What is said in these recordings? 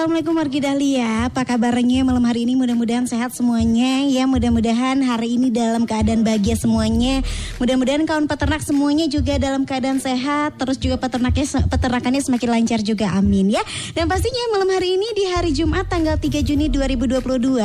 Assalamualaikum wargi Dahlia. Apa kabarnya? Malam hari ini Mudah-mudahan sehat semuanya Ya. Mudah-mudahan hari ini dalam keadaan bahagia semuanya. Mudah-mudahan kawan peternak semuanya juga dalam keadaan sehat. Terus juga peternaknya peternakannya semakin lancar juga. Amin ya. Dan pastinya malam hari ini di hari Jumat tanggal 3 Juni 2022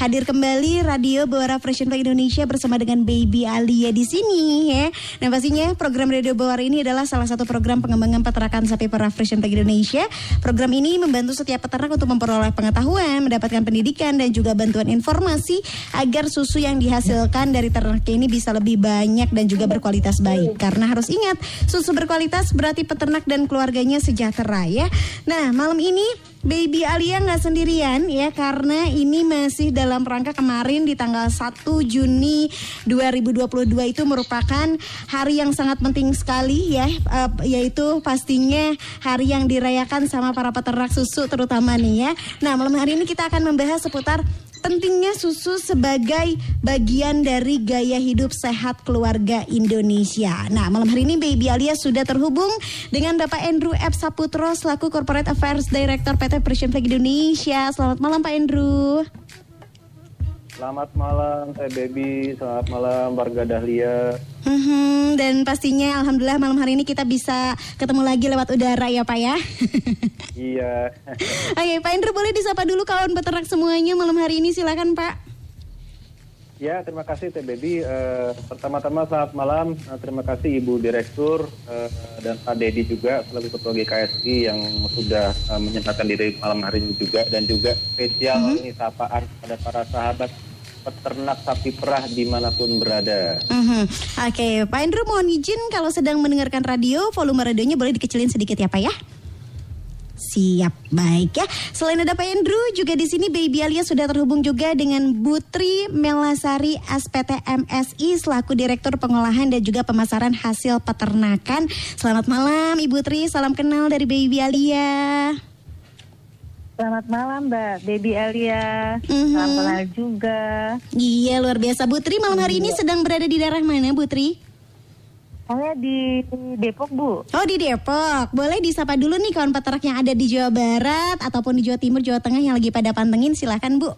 Hadir kembali Radio Bawara Fashion Play Indonesia bersama dengan Baby Alia di sini ya. Dan pastinya program Radio Bawara ini adalah salah satu program pengembangan peternakan sapi perah Fashion Play Indonesia. Program ini membantu setiap peternak untuk memperoleh pengetahuan, mendapatkan pendidikan dan juga bantuan informasi agar susu yang dihasilkan dari ternak ini bisa lebih banyak dan juga berkualitas baik. Karena harus ingat, susu berkualitas berarti peternak dan keluarganya sejahtera ya. Nah, malam ini Baby Alia nggak sendirian ya karena ini masih dalam rangka kemarin di tanggal 1 Juni 2022 itu merupakan hari yang sangat penting sekali ya uh, yaitu pastinya hari yang dirayakan sama para peternak susu terutama nih ya. Nah, malam hari ini kita akan membahas seputar pentingnya susu sebagai bagian dari gaya hidup sehat keluarga Indonesia. Nah, malam hari ini Baby Alia sudah terhubung dengan Bapak Andrew F. Saputro selaku Corporate Affairs Director PT Persian Flag Indonesia. Selamat malam Pak Andrew. Selamat malam, saya Baby. Selamat malam, warga Dahlia. Hmm, dan pastinya Alhamdulillah malam hari ini kita bisa ketemu lagi lewat udara ya Pak ya. iya. Oke, Pak Indra boleh disapa dulu kawan peternak semuanya malam hari ini silakan Pak. Ya, terima kasih Teh Baby. Uh, pertama-tama selamat malam. Uh, terima kasih Ibu Direktur uh, dan Pak Dedi juga selaku Ketua GKSI yang sudah uh, menyempatkan diri malam hari ini juga dan juga spesial mm -hmm. ini sapaan kepada para sahabat peternak sapi perah di mana pun berada. Mm -hmm. Oke, okay. Pak Andrew mohon izin kalau sedang mendengarkan radio, volume radionya boleh dikecilin sedikit ya Pak ya. Siap, baik ya. Selain ada Pak Andrew, juga di sini Baby Alia sudah terhubung juga dengan Butri Melasari SPT MSI selaku Direktur Pengolahan dan juga Pemasaran Hasil Peternakan. Selamat malam Ibu Tri, salam kenal dari Baby Alia. Selamat malam Mbak Baby Alia. Mm-hmm. Salam kenal juga. Iya luar biasa. Butri malam hari ini iya. sedang berada di daerah mana Butri? Saya di Depok, Bu. Oh, di Depok. Boleh disapa dulu nih kawan peternak yang ada di Jawa Barat ataupun di Jawa Timur, Jawa Tengah yang lagi pada pantengin. Silahkan, Bu.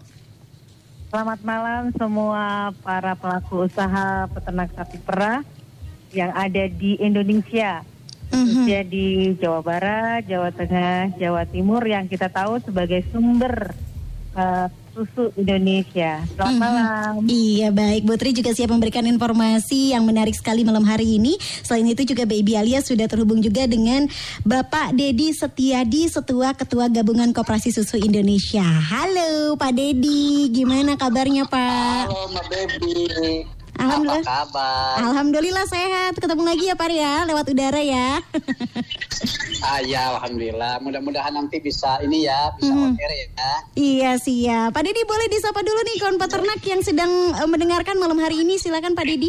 Selamat malam semua para pelaku usaha peternak sapi perah yang ada di Indonesia. Mm-hmm. di Jawa Barat, Jawa Tengah, Jawa Timur yang kita tahu sebagai sumber uh, susu Indonesia. Selamat hmm. malam. Iya baik, Putri juga siap memberikan informasi yang menarik sekali malam hari ini. Selain itu juga Baby Alia sudah terhubung juga dengan Bapak Dedi Setiadi, Setua Ketua Gabungan Koperasi Susu Indonesia. Halo Pak Dedi, gimana kabarnya Pak? Halo Mbak Baby. Alhamdulillah. Apa kabar? Alhamdulillah sehat. Ketemu lagi ya Pak ya, lewat udara ya. ah ya, alhamdulillah. Mudah-mudahan nanti bisa ini ya, bisa hmm. ya. Iya siap. Pak Didi boleh disapa dulu nih kawan peternak yang sedang uh, mendengarkan malam hari ini. Silakan Pak Didi.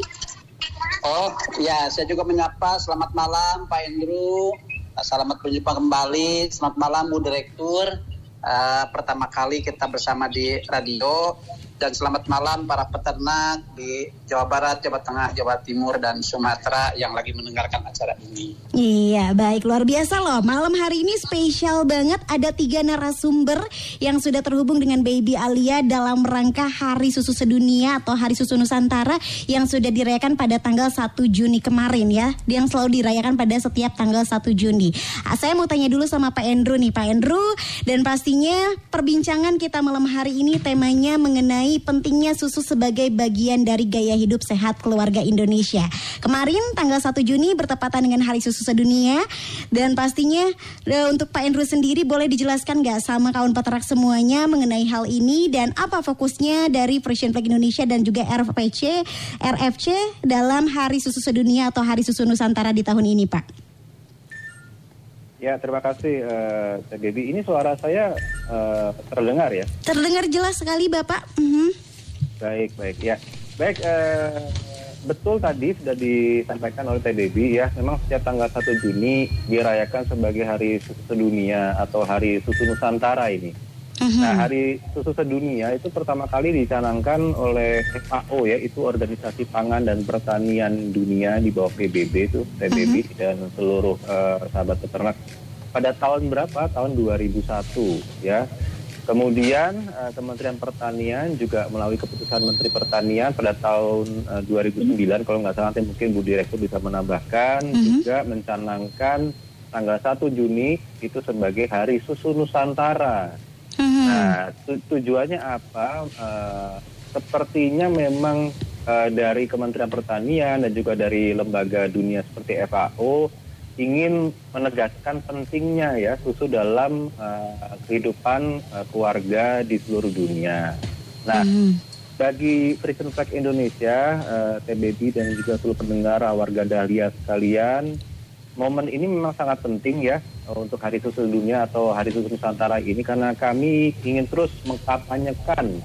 Oh ya, saya juga menyapa. Selamat malam Pak Andrew. Selamat berjumpa kembali. Selamat malam Bu Direktur. Uh, pertama kali kita bersama di radio dan selamat malam para peternak di Jawa Barat, Jawa Tengah, Jawa Timur dan Sumatera yang lagi mendengarkan acara ini. Iya, baik luar biasa loh. Malam hari ini spesial banget ada tiga narasumber yang sudah terhubung dengan Baby Alia dalam rangka Hari Susu Sedunia atau Hari Susu Nusantara yang sudah dirayakan pada tanggal 1 Juni kemarin ya. Yang selalu dirayakan pada setiap tanggal 1 Juni. Ah, saya mau tanya dulu sama Pak Andrew nih, Pak Andrew dan pastinya perbincangan kita malam hari ini temanya mengenai mengenai pentingnya susu sebagai bagian dari gaya hidup sehat keluarga Indonesia. Kemarin tanggal 1 Juni bertepatan dengan Hari Susu Sedunia dan pastinya uh, untuk Pak Andrew sendiri boleh dijelaskan nggak sama kawan peternak semuanya mengenai hal ini dan apa fokusnya dari Frisian Flag Indonesia dan juga RFPC, RFC dalam Hari Susu Sedunia atau Hari Susu Nusantara di tahun ini, Pak? Ya, terima kasih uh, Debbie. Ini suara saya uh, terdengar ya? Terdengar jelas sekali, Bapak. Mm -hmm. Baik, baik ya. Baik, uh, betul tadi sudah disampaikan oleh TDB ya. Memang setiap tanggal 1 Juni dirayakan sebagai Hari Susu Sedunia atau Hari Susu Nusantara ini. Uh-huh. Nah, Hari Susu Sedunia itu pertama kali dicanangkan oleh FAO ya, itu Organisasi Pangan dan Pertanian Dunia di bawah PBB itu, PBB uh-huh. dan seluruh uh, sahabat peternak pada tahun berapa? Tahun 2001 ya. Kemudian uh, Kementerian Pertanian juga melalui keputusan Menteri Pertanian pada tahun uh, 2009 uh-huh. kalau nggak salah nanti mungkin Bu Direktur bisa menambahkan uh-huh. juga mencanangkan tanggal 1 Juni itu sebagai Hari Susu Nusantara. Mm-hmm. Nah, tu tujuannya apa? Uh, sepertinya memang uh, dari Kementerian Pertanian dan juga dari lembaga dunia seperti FAO ingin menegaskan pentingnya ya susu dalam uh, kehidupan uh, keluarga di seluruh dunia. Nah, mm-hmm. bagi Frisian Flag Indonesia, uh, TBB dan juga seluruh pendengar warga Dahlia sekalian, momen ini memang sangat penting ya untuk Hari Susu Dunia atau Hari Susu Nusantara ini karena kami ingin terus mengkampanyekan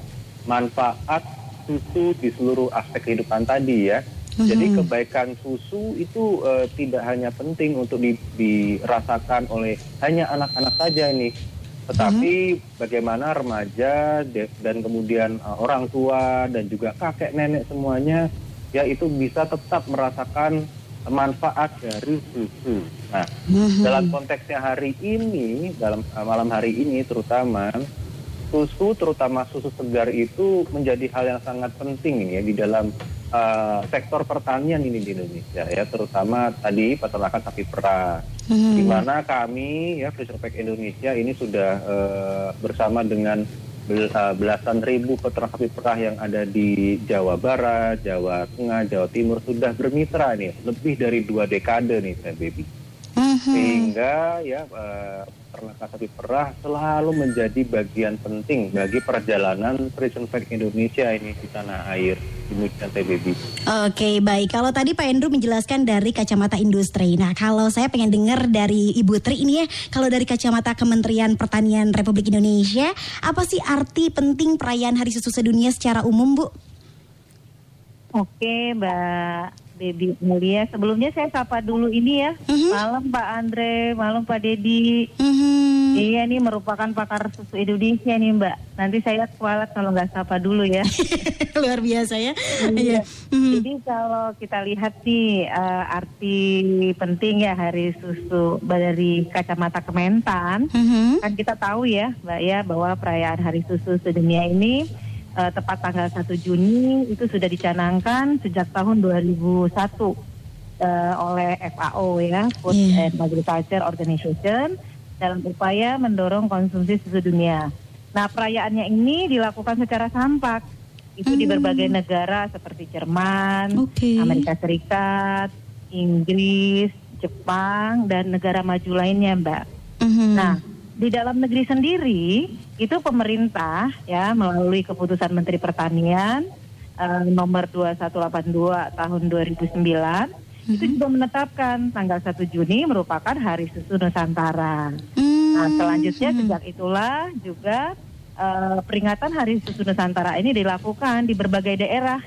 manfaat susu di seluruh aspek kehidupan tadi ya. Mm-hmm. Jadi kebaikan susu itu uh, tidak hanya penting untuk di, dirasakan oleh hanya anak-anak saja ini, tetapi mm-hmm. bagaimana remaja de, dan kemudian uh, orang tua dan juga kakek nenek semuanya ya itu bisa tetap merasakan manfaat dari susu. Nah, mm-hmm. dalam konteksnya hari ini, dalam uh, malam hari ini terutama susu, terutama susu segar itu menjadi hal yang sangat penting ya di dalam uh, sektor pertanian ini di Indonesia ya, terutama tadi peternakan sapi perah. Mm-hmm. Di mana kami ya Fisher Pack Indonesia ini sudah uh, bersama dengan Eh, belasan ribu peternak sapi perah yang ada di Jawa Barat, Jawa Tengah, Jawa Timur sudah bermitra nih lebih dari dua dekade nih saya baby. Uh-huh. Sehingga ya uh, peternakan sapi perah selalu menjadi bagian penting bagi perjalanan Prison Fact Indonesia ini di tanah air. Demikian TBB. Oke baik, kalau tadi Pak Endru menjelaskan dari kacamata industri. Nah kalau saya pengen dengar dari Ibu Tri ini ya, kalau dari kacamata Kementerian Pertanian Republik Indonesia, apa sih arti penting perayaan Hari Susu Sedunia secara umum Bu? Oke Mbak Baby Mulia. Sebelumnya saya sapa dulu ini ya. Uh-huh. Malam Pak Andre, malam Pak Dedi. Uh-huh. Iya nih merupakan pakar susu Indonesia nih Mbak. Nanti saya kualat kalau nggak sapa dulu ya. Luar biasa ya. Iya. Uh-huh. Jadi kalau kita lihat nih uh, arti penting ya Hari Susu dari kacamata Kementan, uh-huh. kan kita tahu ya Mbak ya bahwa perayaan Hari Susu sedunia ini uh, tepat tanggal 1 Juni itu sudah dicanangkan sejak tahun 2001 uh, eh, oleh FAO ya Food yeah. and Agriculture Organization dalam upaya mendorong konsumsi susu dunia. Nah perayaannya ini dilakukan secara sampak itu mm. di hmm. berbagai negara seperti Jerman, okay. Amerika Serikat, Inggris, Jepang dan negara maju lainnya, Mbak. Mm-hmm. Nah di dalam negeri sendiri itu pemerintah ya melalui keputusan Menteri Pertanian uh, nomor 2182 tahun 2009 mm-hmm. itu juga menetapkan tanggal 1 Juni merupakan Hari Susu Nusantara. Mm-hmm. Nah, selanjutnya sejak itulah juga uh, peringatan Hari Susu Nusantara ini dilakukan di berbagai daerah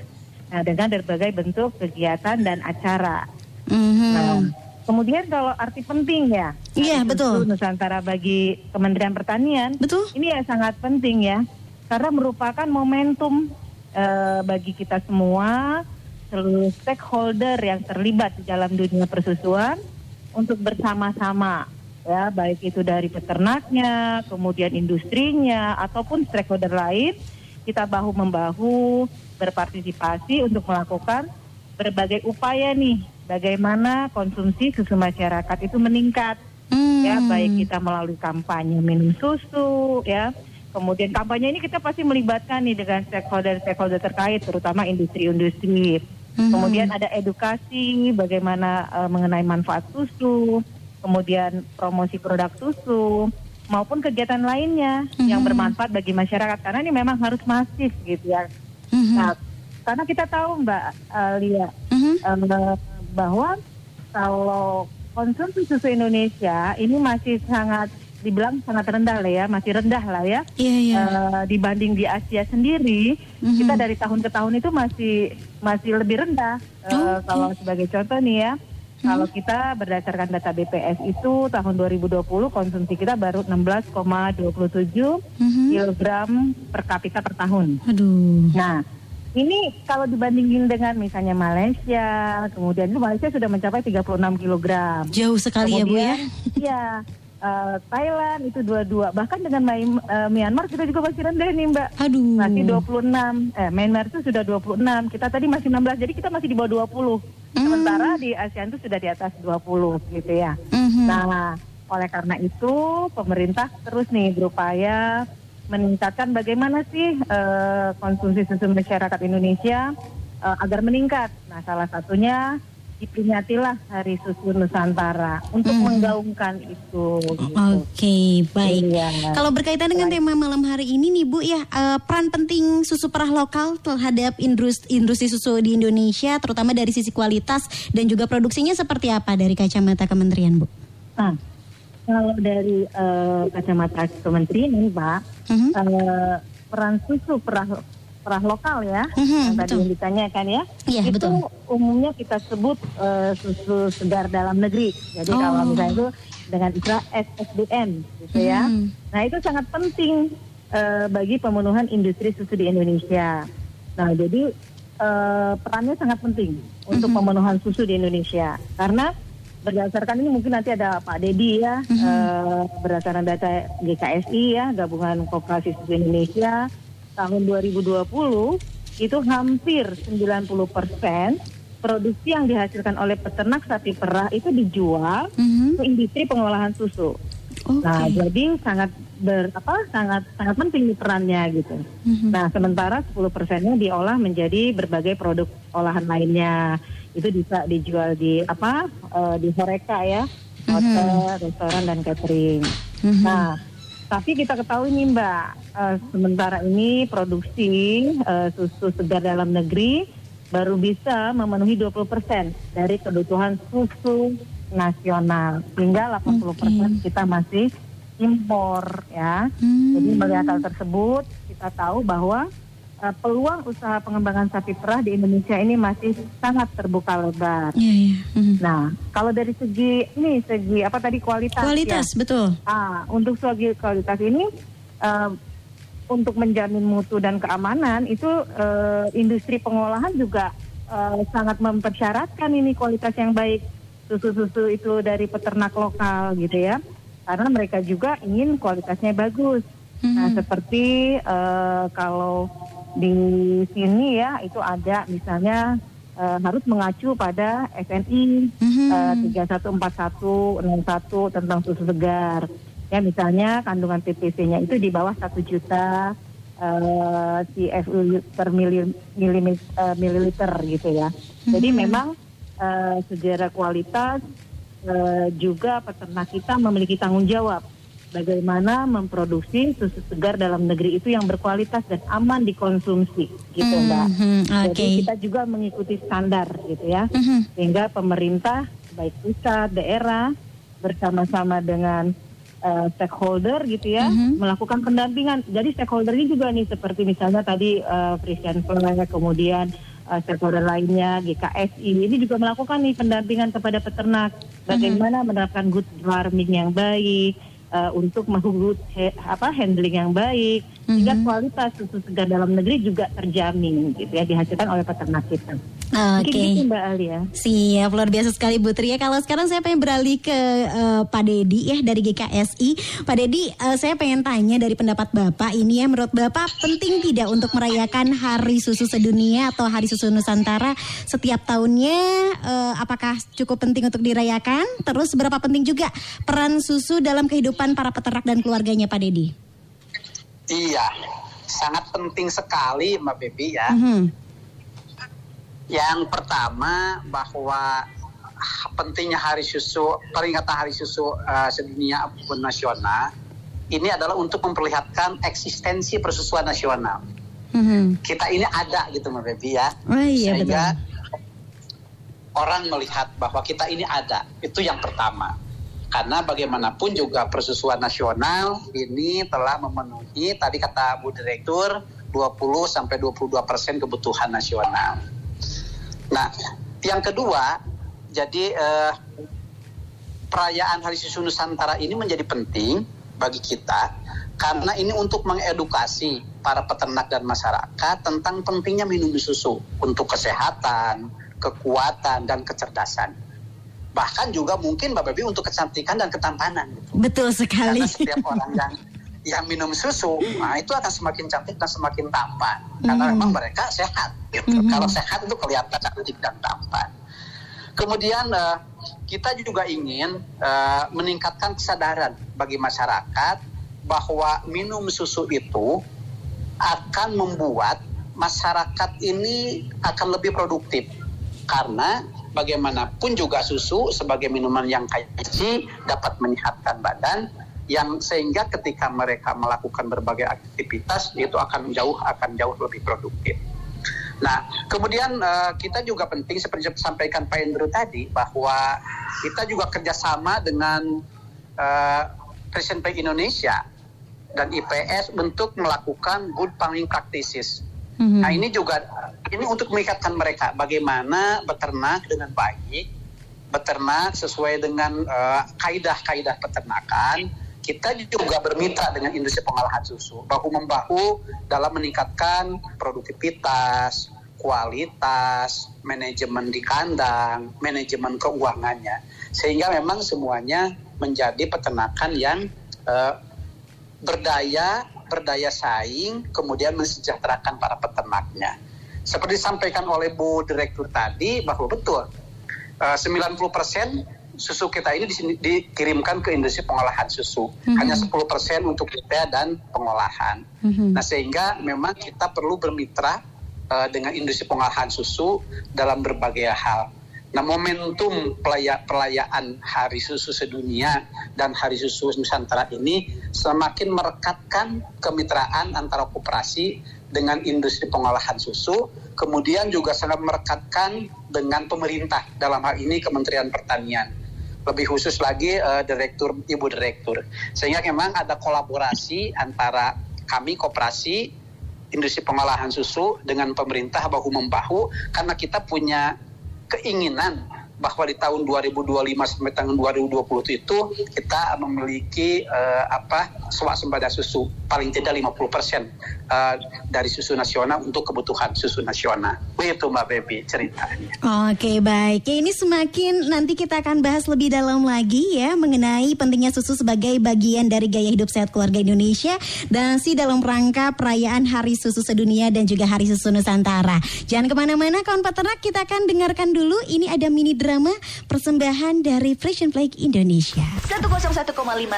nah, dengan berbagai bentuk kegiatan dan acara. Mm-hmm. Nah, Kemudian kalau arti penting ya, iya betul. Nusantara bagi Kementerian Pertanian, betul. Ini ya sangat penting ya, karena merupakan momentum uh, bagi kita semua, seluruh stakeholder yang terlibat di dalam dunia persusuan untuk bersama-sama ya, baik itu dari peternaknya, kemudian industrinya ataupun stakeholder lain, kita bahu membahu berpartisipasi untuk melakukan berbagai upaya nih bagaimana konsumsi susu masyarakat itu meningkat hmm. ya baik kita melalui kampanye minum susu ya kemudian kampanye ini kita pasti melibatkan nih dengan stakeholder-stakeholder terkait, terutama industri-industri. Mhm. Kemudian ada edukasi bagaimana eh, mengenai manfaat susu, kemudian promosi produk susu, maupun kegiatan lainnya yang Mhm. bermanfaat bagi masyarakat karena ini memang harus masif gitu ya. Mhm. Nah, karena kita tahu Mbak eh, Lia Mhm. eh, bahwa kalau konsumsi susu Indonesia ini masih sangat dibilang sangat rendah lah ya, masih rendah lah ya. Iya, iya. Eh, dibanding di Asia sendiri, Mhm. kita dari tahun ke tahun itu masih masih lebih rendah. Eh, Oke. Hmm. Kalau sebagai contoh nih ya, kalau kita berdasarkan data BPS itu tahun 2020 konsumsi kita baru 16,27 Mhm. kilogram per kapita per tahun. Aduh. Nah, ini kalau dibandingin dengan misalnya Malaysia, kemudian itu Malaysia sudah mencapai 36 kilogram. Jauh sekali ya Bu ya. Iya, eh, Thailand itu 22. Bahkan dengan eh, Myanmar kita juga masih rendah nih Mbak. Aduh. Masih 26. Eh, Myanmar itu sudah 26. Kita tadi masih 16. Jadi kita masih di bawah 20. Sementara di ASEAN itu sudah di atas 20 gitu ya. Mhm. Nah, oleh karena itu pemerintah terus nih berupaya meningkatkan bagaimana sih eh, konsumsi susu masyarakat Indonesia eh, agar meningkat. Nah, salah satunya diperingatilah Hari Susu Nusantara untuk menggaungkan itu. gitu. Oke, baik. Iya. Kalau berkaitan dengan tema malam hari ini nih Bu ya, eh, peran penting susu perah lokal terhadap industri, industri susu di Indonesia, terutama dari sisi kualitas dan juga produksinya seperti apa dari kacamata Kementerian Bu? Nah, kalau dari eh, kacamata kementerian ini, Pak, Mhm. eh, peran susu perah perah lokal ya, Mhm, yang tadi betul. yang ditanyakan ya, Iya, itu betul. umumnya kita sebut eh, susu segar dalam negeri. Jadi Oh. kalau misalnya itu dengan istilah SSDN, gitu ya. Mhm. Nah itu sangat penting eh, bagi pemenuhan industri susu di Indonesia. Nah jadi eh, perannya sangat penting untuk pemenuhan susu di Indonesia karena berdasarkan ini mungkin nanti ada Pak Dedi ya eh, berdasarkan data GKSI ya Gabungan Koperasi Susu Indonesia tahun 2020 itu hampir 90 persen produksi yang dihasilkan oleh peternak sapi perah itu dijual Mhm. ke industri pengolahan susu. Oke. Nah, jadi sangat ber apa sangat sangat penting perannya gitu. Mhm. Nah, sementara 10 persennya diolah menjadi berbagai produk olahan lainnya. Itu bisa dijual di apa eh, di horeca ya, hotel, restoran dan catering. Mhm. Nah, tapi kita ketahui nih Mbak, eh, sementara ini produksi eh, susu segar dalam negeri baru bisa memenuhi 20% dari kebutuhan susu nasional, hingga 80% kita masih impor ya. Hmm. Jadi melihat hal tersebut, kita tahu bahwa eh, peluang usaha pengembangan sapi perah di Indonesia ini masih sangat terbuka lebar. Iya, iya. Mhm. Nah, kalau dari segi ini segi apa tadi kualitas, ya. Kualitas betul. Ah, untuk segi kualitas ini eh, untuk menjamin mutu dan keamanan itu eh, industri pengolahan juga eh, sangat mempersyaratkan ini kualitas yang baik susu-susu itu dari peternak lokal gitu ya. Karena mereka juga ingin kualitasnya bagus. Nah, seperti eh, kalau di sini ya itu ada misalnya eh, harus mengacu pada SNI Mhm. eh, 314161 tentang susu segar. Ya misalnya kandungan TPC-nya itu di bawah satu juta eh, CFU per mili, milimi- eh, mililiter gitu ya. Jadi memang eh, secara kualitas eh, juga peternak kita memiliki tanggung jawab bagaimana memproduksi susu segar dalam negeri itu yang berkualitas dan aman dikonsumsi gitu mbak. Mhm, Jadi Oke. kita juga mengikuti standar gitu ya Mhm. sehingga pemerintah baik pusat daerah bersama-sama dengan eh, stakeholder gitu ya Mhm. melakukan pendampingan jadi stakeholdernya juga nih seperti misalnya tadi uh, Frisian Flag kemudian eh, stakeholder lainnya GKSI ini juga melakukan nih pendampingan kepada peternak bagaimana menerapkan good farming yang baik eh, untuk melakukan apa handling yang baik sehingga kualitas susu segar dalam negeri juga terjamin gitu ya dihasilkan oleh peternak kita. Oke. gitu Mbak Alia. Siap, luar biasa sekali Bu Tri ya. Kalau sekarang saya pengen beralih ke eh, Pak Dedi ya dari GKSI. Pak Dedi, eh, saya pengen tanya dari pendapat Bapak ini ya, menurut Bapak penting tidak untuk merayakan Hari Susu Sedunia atau Hari Susu Nusantara setiap tahunnya? eh, apakah cukup penting untuk dirayakan? Terus berapa penting juga peran susu dalam kehidupan para peternak dan keluarganya Pak Dedi? Iya, sangat penting sekali Mbak Bebi ya. Mhm. Yang pertama bahwa pentingnya Hari Susu, peringatan Hari Susu eh, sedunia maupun nasional ini adalah untuk memperlihatkan eksistensi persusuan nasional. Mhm. Kita ini ada gitu Mbak Bebi ya. Oh iya Sehingga betul. orang melihat bahwa kita ini ada. Itu yang pertama. Karena bagaimanapun juga persusuan nasional ini telah memenuhi tadi kata Bu Direktur 20 sampai 22 persen kebutuhan nasional. Nah, yang kedua, jadi eh, perayaan Hari Susu Nusantara ini menjadi penting bagi kita karena ini untuk mengedukasi para peternak dan masyarakat tentang pentingnya minum susu untuk kesehatan, kekuatan dan kecerdasan. Bahkan juga mungkin Mbak Bebi untuk kecantikan dan ketampanan. Betul sekali. Karena setiap orang yang yang minum susu, nah itu akan semakin cantik dan semakin tampan. Karena Mhm. memang mereka sehat. Gitu. Mhm. Kalau sehat itu kelihatan cantik dan tampan. Kemudian eh, kita juga ingin eh, meningkatkan kesadaran bagi masyarakat bahwa minum susu itu akan membuat masyarakat ini akan lebih produktif karena bagaimanapun juga susu sebagai minuman yang kaya gizi dapat menyehatkan badan yang sehingga ketika mereka melakukan berbagai aktivitas itu akan jauh akan jauh lebih produktif. Nah, kemudian eh, kita juga penting seperti yang disampaikan Pak Indro tadi bahwa kita juga kerjasama dengan eh, Presiden Bank Indonesia dan IPS untuk melakukan good farming practices. Mhm. Nah, ini juga ini untuk meningkatkan mereka bagaimana beternak dengan baik, beternak sesuai dengan eh, kaidah-kaidah peternakan. Kita juga bermitra dengan industri pengolahan susu, bahu membahu dalam meningkatkan produktivitas, kualitas, manajemen di kandang, manajemen keuangannya, sehingga memang semuanya menjadi peternakan yang eh, berdaya, berdaya saing, kemudian mensejahterakan para peternaknya. Seperti disampaikan oleh Bu Direktur tadi bahwa betul eh, 90% susu kita ini di sini dikirimkan ke industri pengolahan susu. Mhm. Hanya 10% untuk retail dan pengolahan. Mhm. Nah, sehingga memang kita perlu bermitra eh, dengan industri pengolahan susu dalam berbagai hal. Nah, momentum pelaya, perayaan Hari Susu Sedunia dan Hari Susu Nusantara ini semakin merekatkan kemitraan antara koperasi dengan industri pengolahan susu, kemudian juga sangat merekatkan dengan pemerintah dalam hal ini Kementerian Pertanian. Lebih khusus lagi eh, direktur ibu direktur. Sehingga memang ada kolaborasi antara kami koperasi industri pengolahan susu dengan pemerintah bahu membahu karena kita punya keinginan bahwa di tahun 2025 sampai tahun 2020 itu kita memiliki eh, apa swasembada susu paling tidak 50 persen eh, dari susu nasional untuk kebutuhan susu nasional. Begitu Mbak Bebi ceritanya. Oke baik, ya, ini semakin nanti kita akan bahas lebih dalam lagi ya mengenai pentingnya susu sebagai bagian dari gaya hidup sehat keluarga Indonesia dan si dalam rangka perayaan Hari Susu Sedunia dan juga Hari Susu Nusantara. Jangan ke mana-mana kawan peternak, kita akan dengarkan dulu ini ada mini persembahan dari Fresh and Flake Indonesia. 101,5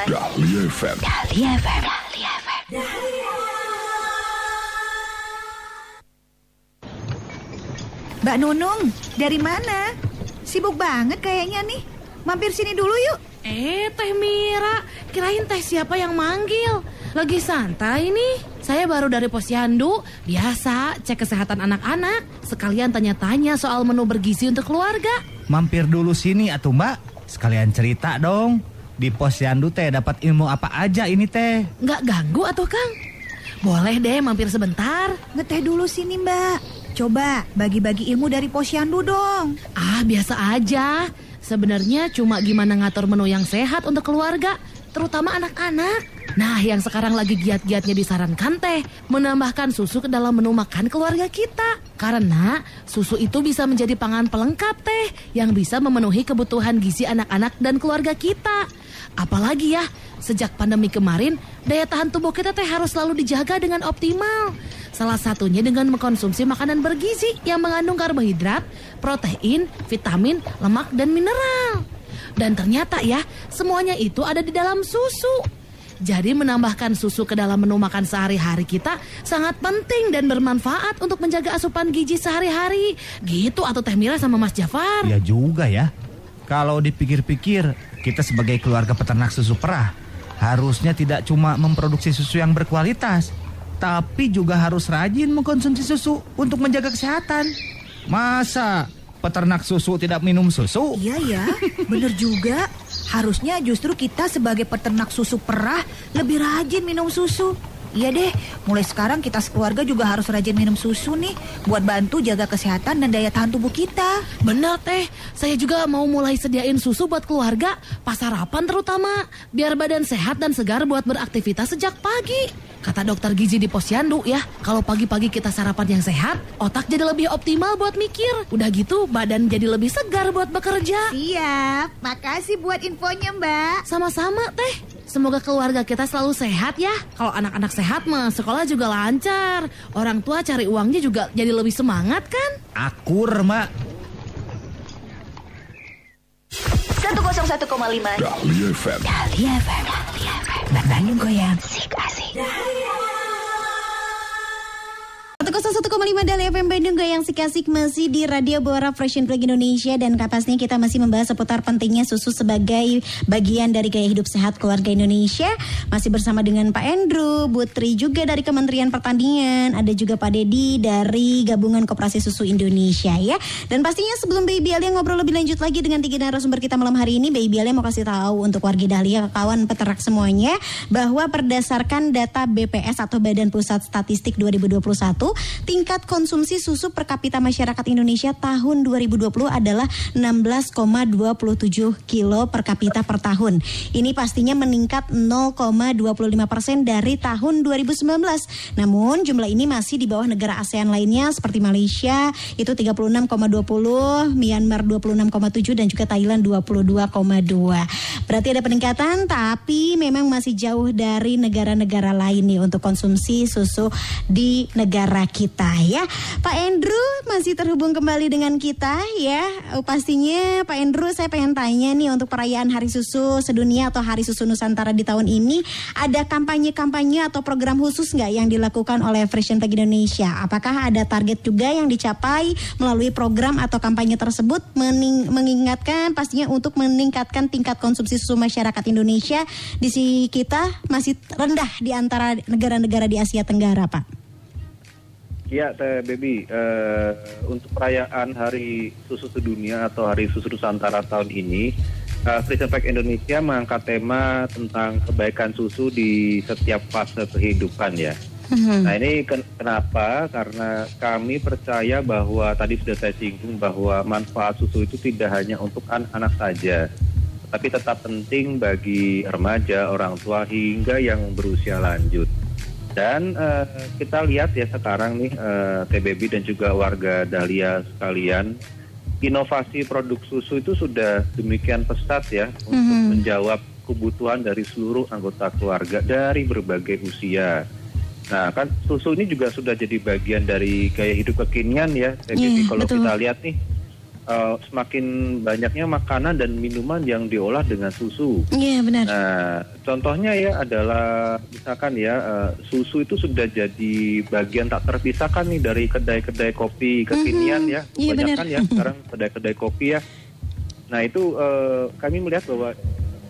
Dahlia FM. Dahlia FM. Dahlia FM. Mbak Nunung, dari mana? Sibuk banget kayaknya nih. Mampir sini dulu yuk. Eh, Teh Mira, kirain Teh siapa yang manggil? Lagi santai nih. Saya baru dari posyandu, biasa cek kesehatan anak-anak. Sekalian tanya-tanya soal menu bergizi untuk keluarga. Mampir dulu sini atuh mbak. Sekalian cerita dong. Di posyandu teh dapat ilmu apa aja ini teh? Nggak ganggu atau Kang? Boleh deh mampir sebentar. Ngeteh dulu sini mbak. Coba bagi-bagi ilmu dari posyandu dong. Ah, biasa aja. Sebenarnya cuma gimana ngatur menu yang sehat untuk keluarga, terutama anak-anak. Nah, yang sekarang lagi giat-giatnya disarankan teh, menambahkan susu ke dalam menu makan keluarga kita. Karena susu itu bisa menjadi pangan pelengkap teh, yang bisa memenuhi kebutuhan gizi anak-anak dan keluarga kita. Apalagi ya, sejak pandemi kemarin, daya tahan tubuh kita teh harus selalu dijaga dengan optimal. Salah satunya dengan mengkonsumsi makanan bergizi yang mengandung karbohidrat, protein, vitamin, lemak, dan mineral. Dan ternyata ya, semuanya itu ada di dalam susu. Jadi menambahkan susu ke dalam menu makan sehari-hari kita sangat penting dan bermanfaat untuk menjaga asupan gizi sehari-hari. Gitu atau Teh Mira sama Mas Jafar. Ya juga ya. Kalau dipikir-pikir, kita sebagai keluarga peternak susu perah harusnya tidak cuma memproduksi susu yang berkualitas, tapi juga harus rajin mengkonsumsi susu untuk menjaga kesehatan. Masa peternak susu tidak minum susu? Iya ya, bener juga. Harusnya justru kita sebagai peternak susu perah lebih rajin minum susu. Iya deh, mulai sekarang kita sekeluarga juga harus rajin minum susu nih buat bantu jaga kesehatan dan daya tahan tubuh kita. Benar teh, saya juga mau mulai sediain susu buat keluarga, pas sarapan terutama, biar badan sehat dan segar buat beraktivitas sejak pagi. Kata dokter gizi di posyandu ya, kalau pagi-pagi kita sarapan yang sehat, otak jadi lebih optimal buat mikir. Udah gitu, badan jadi lebih segar buat bekerja. Siap, makasih buat infonya mbak. Sama-sama teh. Semoga keluarga kita selalu sehat ya. Kalau anak-anak sehat mah sekolah juga lancar. Orang tua cari uangnya juga jadi lebih semangat kan? Akur, Mak. 101,5 Dahlia FM. Dahlia FM. Dahlia FM. Bandung goyang. Sik asik. 101,5 Dali FM Bandung Goyang Sikasik masih di Radio Bora Fresh Flag Indonesia dan kapasnya kita masih membahas seputar pentingnya susu sebagai bagian dari gaya hidup sehat keluarga Indonesia. Masih bersama dengan Pak Andrew, Butri juga dari Kementerian Pertanian, ada juga Pak Dedi dari Gabungan Koperasi Susu Indonesia ya. Dan pastinya sebelum Baby Alia ngobrol lebih lanjut lagi dengan tiga narasumber kita malam hari ini, Baby Alia mau kasih tahu untuk warga Dahlia, kawan peternak semuanya, bahwa berdasarkan data BPS atau Badan Pusat Statistik 2021, tingkat konsumsi susu per kapita masyarakat Indonesia tahun 2020 adalah 16,27 kilo per kapita per tahun. Ini pastinya meningkat 0,25 persen dari tahun 2019. Namun jumlah ini masih di bawah negara ASEAN lainnya seperti Malaysia itu 36,20, Myanmar 26,7 dan juga Thailand 22,2. Berarti ada peningkatan tapi memang masih jauh dari negara-negara lain nih untuk konsumsi susu di negara kita ya. Pak Andrew masih terhubung kembali dengan kita ya. Oh, Pastinya Pak Andrew saya pengen tanya nih untuk perayaan Hari Susu Sedunia atau Hari Susu Nusantara di tahun ini ada kampanye-kampanye atau program khusus nggak yang dilakukan oleh Fresh and Indonesia? Apakah ada target juga yang dicapai melalui program atau kampanye tersebut mening- mengingatkan pastinya untuk meningkatkan tingkat konsumsi susu masyarakat Indonesia di sini kita masih rendah di antara negara-negara di Asia Tenggara, Pak. Ya, Teh Baby, eh, untuk perayaan Hari Susu Sedunia atau Hari Susu Nusantara tahun ini, uh, Pack Indonesia mengangkat tema tentang kebaikan susu di setiap fase kehidupan ya. Nah ini ken- kenapa? Karena kami percaya bahwa tadi sudah saya singgung bahwa manfaat susu itu tidak hanya untuk anak-anak saja, tapi tetap penting bagi remaja, orang tua hingga yang berusia lanjut. Dan eh, kita lihat ya sekarang nih eh, TBB dan juga warga Dahlia sekalian, inovasi produk susu itu sudah demikian pesat ya untuk menjawab kebutuhan dari seluruh anggota keluarga dari berbagai usia. Nah kan susu ini juga sudah jadi bagian dari gaya hidup kekinian ya TBB. Iya, Kalau betul. kita lihat nih eh, semakin banyaknya makanan dan minuman yang diolah dengan susu. Iya benar. Nah, contohnya ya adalah misalkan ya eh, susu itu sudah jadi bagian tak terpisahkan nih dari kedai-kedai kopi kekinian ya. Iya, Kebanyakan benar. ya sekarang kedai-kedai kopi ya. Nah, itu eh, kami melihat bahwa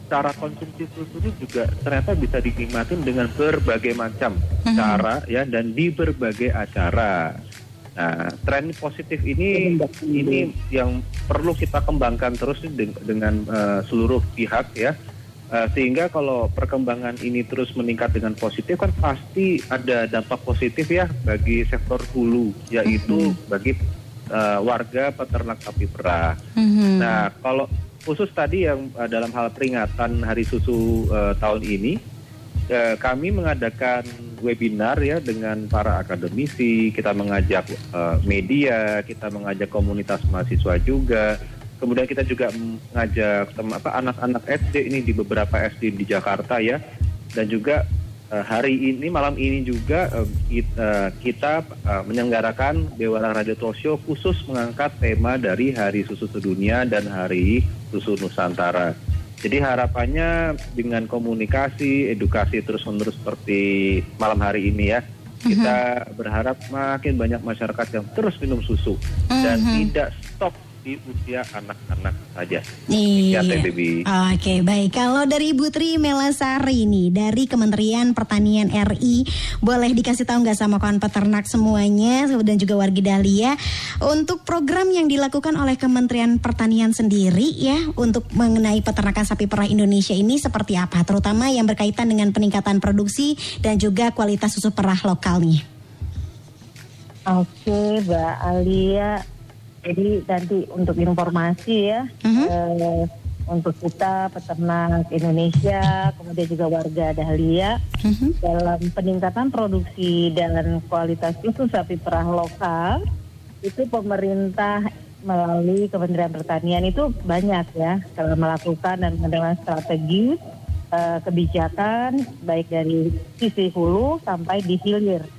cara konsumsi susu itu juga ternyata bisa dinikmatin dengan berbagai macam cara ya dan di berbagai acara. Nah, tren positif ini ini yang perlu kita kembangkan terus dengan eh, seluruh pihak ya. Eh, sehingga kalau perkembangan ini terus meningkat dengan positif kan pasti ada dampak positif ya bagi sektor hulu yaitu bagi eh, warga peternak sapi perah. Mhm. Nah, kalau khusus tadi yang eh, dalam hal peringatan Hari Susu eh, tahun ini, eh, kami mengadakan webinar ya dengan para akademisi, kita mengajak eh, media, kita mengajak komunitas mahasiswa juga. Kemudian kita juga mengajak apa anak-anak SD ini di beberapa SD di Jakarta ya, dan juga eh, hari ini malam ini juga eh, kita, kita eh, menyelenggarakan Bewara Radio Show khusus mengangkat tema dari Hari Susu Sedunia dan Hari Susu Nusantara. Jadi harapannya dengan komunikasi, edukasi terus-menerus seperti malam hari ini ya, kita berharap makin banyak masyarakat yang terus minum susu dan tidak stop di usia anak-anak saja. Iya. Ya. Oke, baik. Kalau dari Ibu Tri Melasari nih dari Kementerian Pertanian RI, boleh dikasih tahu nggak sama kawan peternak semuanya dan juga warga Dahlia untuk program yang dilakukan oleh Kementerian Pertanian sendiri ya untuk mengenai peternakan sapi perah Indonesia ini seperti apa, terutama yang berkaitan dengan peningkatan produksi dan juga kualitas susu perah lokal nih. Oke, Mbak Alia. Jadi nanti untuk informasi ya, eh, untuk kita peternak Indonesia, kemudian juga warga Dahlia, dalam peningkatan produksi dan kualitas susu sapi perah lokal, itu pemerintah melalui Kementerian Pertanian itu banyak ya telah melakukan dan mengenai strategi eh, kebijakan baik dari sisi hulu sampai di hilir.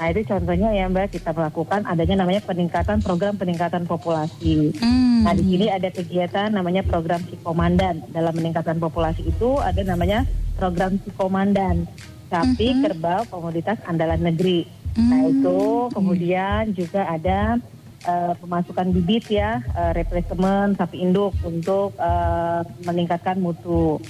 Nah itu contohnya ya Mbak kita melakukan adanya namanya peningkatan program peningkatan populasi. Nah di sini ada kegiatan namanya program Psikomandan. Dalam meningkatan populasi itu ada namanya program Psikomandan. Sapi kerbau komoditas andalan negeri. Nah itu kemudian juga ada eh, pemasukan bibit ya, eh, replacement sapi induk untuk eh, meningkatkan mutu.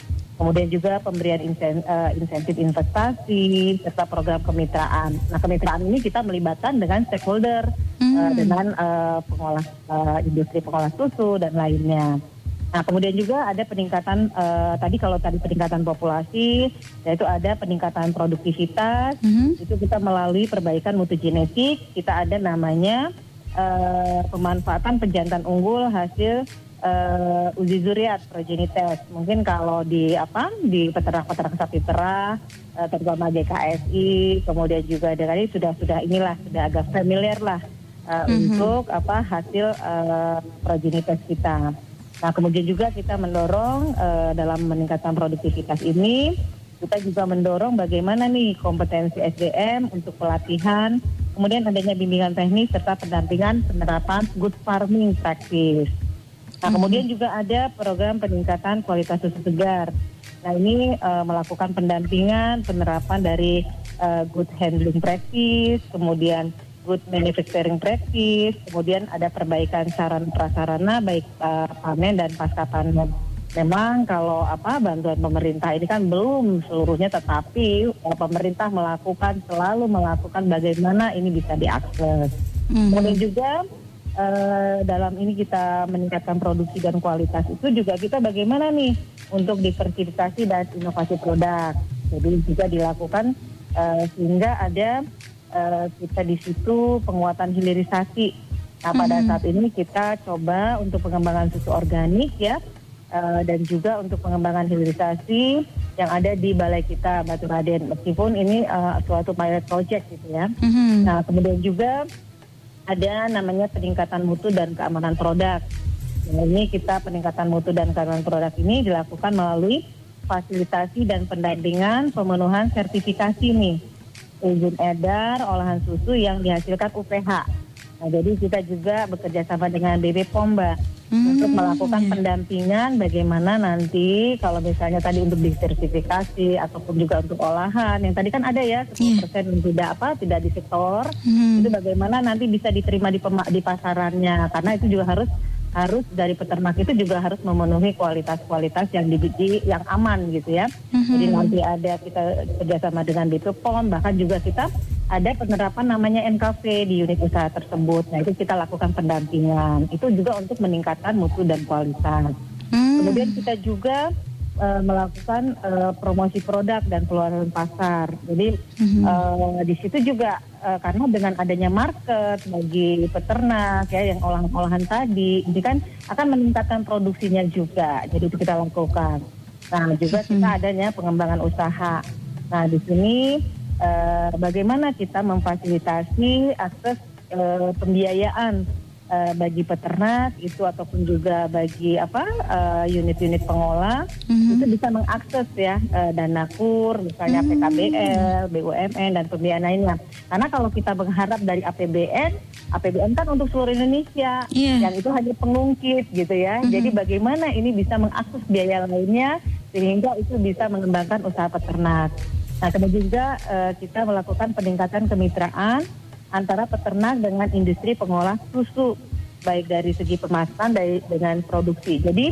Kemudian juga pemberian insen- eh, insentif investasi serta program kemitraan. Nah kemitraan ini kita melibatkan dengan stakeholder, eh, dengan eh, pengolah eh, industri pengolah susu dan lainnya. Nah kemudian juga ada peningkatan eh, tadi kalau tadi peningkatan populasi, yaitu ada peningkatan produktivitas. Itu kita melalui perbaikan mutu genetik. Kita ada namanya eh, pemanfaatan pejantan unggul hasil eh, uji zuriat progenites. Mungkin kalau di apa di peternak-peternak sapi perah, eh, terutama GKSI, kemudian juga dengan ini sudah sudah inilah sudah agak familiar lah eh, untuk apa hasil eh, progenites kita. Nah kemudian juga kita mendorong eh, dalam meningkatkan produktivitas ini kita juga mendorong bagaimana nih kompetensi SDM untuk pelatihan, kemudian adanya bimbingan teknis serta pendampingan penerapan good farming practice. Nah, kemudian juga ada program peningkatan kualitas susu segar. Nah, ini eh, melakukan pendampingan, penerapan dari eh, good handling practice, kemudian good manufacturing practice, kemudian ada perbaikan saran prasarana baik eh, panen dan pasca panen. Memang kalau apa bantuan pemerintah ini kan belum seluruhnya, tetapi eh, pemerintah melakukan selalu melakukan bagaimana ini bisa diakses. Kemudian juga eh, dalam ini kita meningkatkan produksi dan kualitas itu juga kita bagaimana nih untuk diversifikasi dan inovasi produk. Jadi juga dilakukan eh, sehingga ada eh, kita di situ penguatan hilirisasi. Nah pada saat ini kita coba untuk pengembangan susu organik ya eh, dan juga untuk pengembangan hilirisasi yang ada di balai kita Batu Raden meskipun ini eh, suatu pilot project gitu ya. Nah kemudian juga ada namanya peningkatan mutu dan keamanan produk. Nah, ini kita peningkatan mutu dan keamanan produk ini dilakukan melalui fasilitasi dan pendampingan pemenuhan sertifikasi nih izin edar olahan susu yang dihasilkan UPH. Nah, jadi kita juga bekerja sama dengan BB POM, Mbak, untuk melakukan pendampingan bagaimana nanti kalau misalnya tadi untuk disertifikasi ataupun juga untuk olahan. Yang tadi kan ada ya 10% yang tidak apa tidak di sektor itu bagaimana nanti bisa diterima di di pasarannya. Karena itu juga harus harus dari peternak itu juga harus memenuhi kualitas-kualitas yang dibiji yang aman gitu ya. Jadi nanti ada kita kerjasama dengan BPOM bahkan juga kita ada penerapan namanya NKV di unit usaha tersebut. Nah itu kita lakukan pendampingan. Itu juga untuk meningkatkan mutu dan kualitas. Kemudian kita juga eh, melakukan eh, promosi produk dan keluaran pasar. Jadi eh, di situ juga eh, karena dengan adanya market bagi peternak ya yang olahan-olahan tadi, ini kan akan meningkatkan produksinya juga. Jadi itu kita lakukan. Nah juga kita adanya pengembangan usaha. Nah di sini eh, bagaimana kita memfasilitasi akses eh, pembiayaan eh, bagi peternak itu ataupun juga bagi apa eh, unit-unit pengolah itu bisa mengakses ya eh, dana kur misalnya PKBL, BUMN dan pembiayaan lainnya. Karena kalau kita mengharap dari APBN APBN kan untuk seluruh Indonesia, Iya. yang itu hanya pengungkit gitu ya. Mhm. Jadi bagaimana ini bisa mengakses biaya lainnya sehingga itu bisa mengembangkan usaha peternak. Nah kemudian juga eh, kita melakukan peningkatan kemitraan antara peternak dengan industri pengolah susu baik dari segi pemasaran dari dengan produksi. Jadi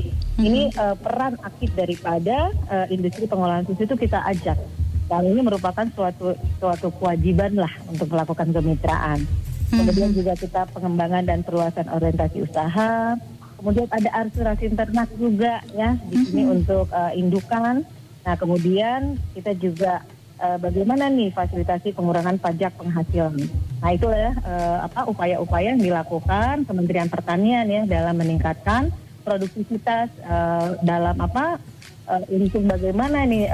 ini eh, peran aktif daripada eh, industri pengolahan susu itu kita ajak. Dan ini merupakan suatu suatu kewajiban lah untuk melakukan kemitraan. Kemudian juga kita pengembangan dan perluasan orientasi usaha. Kemudian ada asuransi ternak juga ya di sini untuk eh, indukan. Nah kemudian kita juga eh, bagaimana nih fasilitasi pengurangan pajak penghasilan. Nah itulah ya, eh, apa upaya-upaya yang dilakukan Kementerian Pertanian ya dalam meningkatkan produktivitas eh, dalam apa eh, untuk bagaimana nih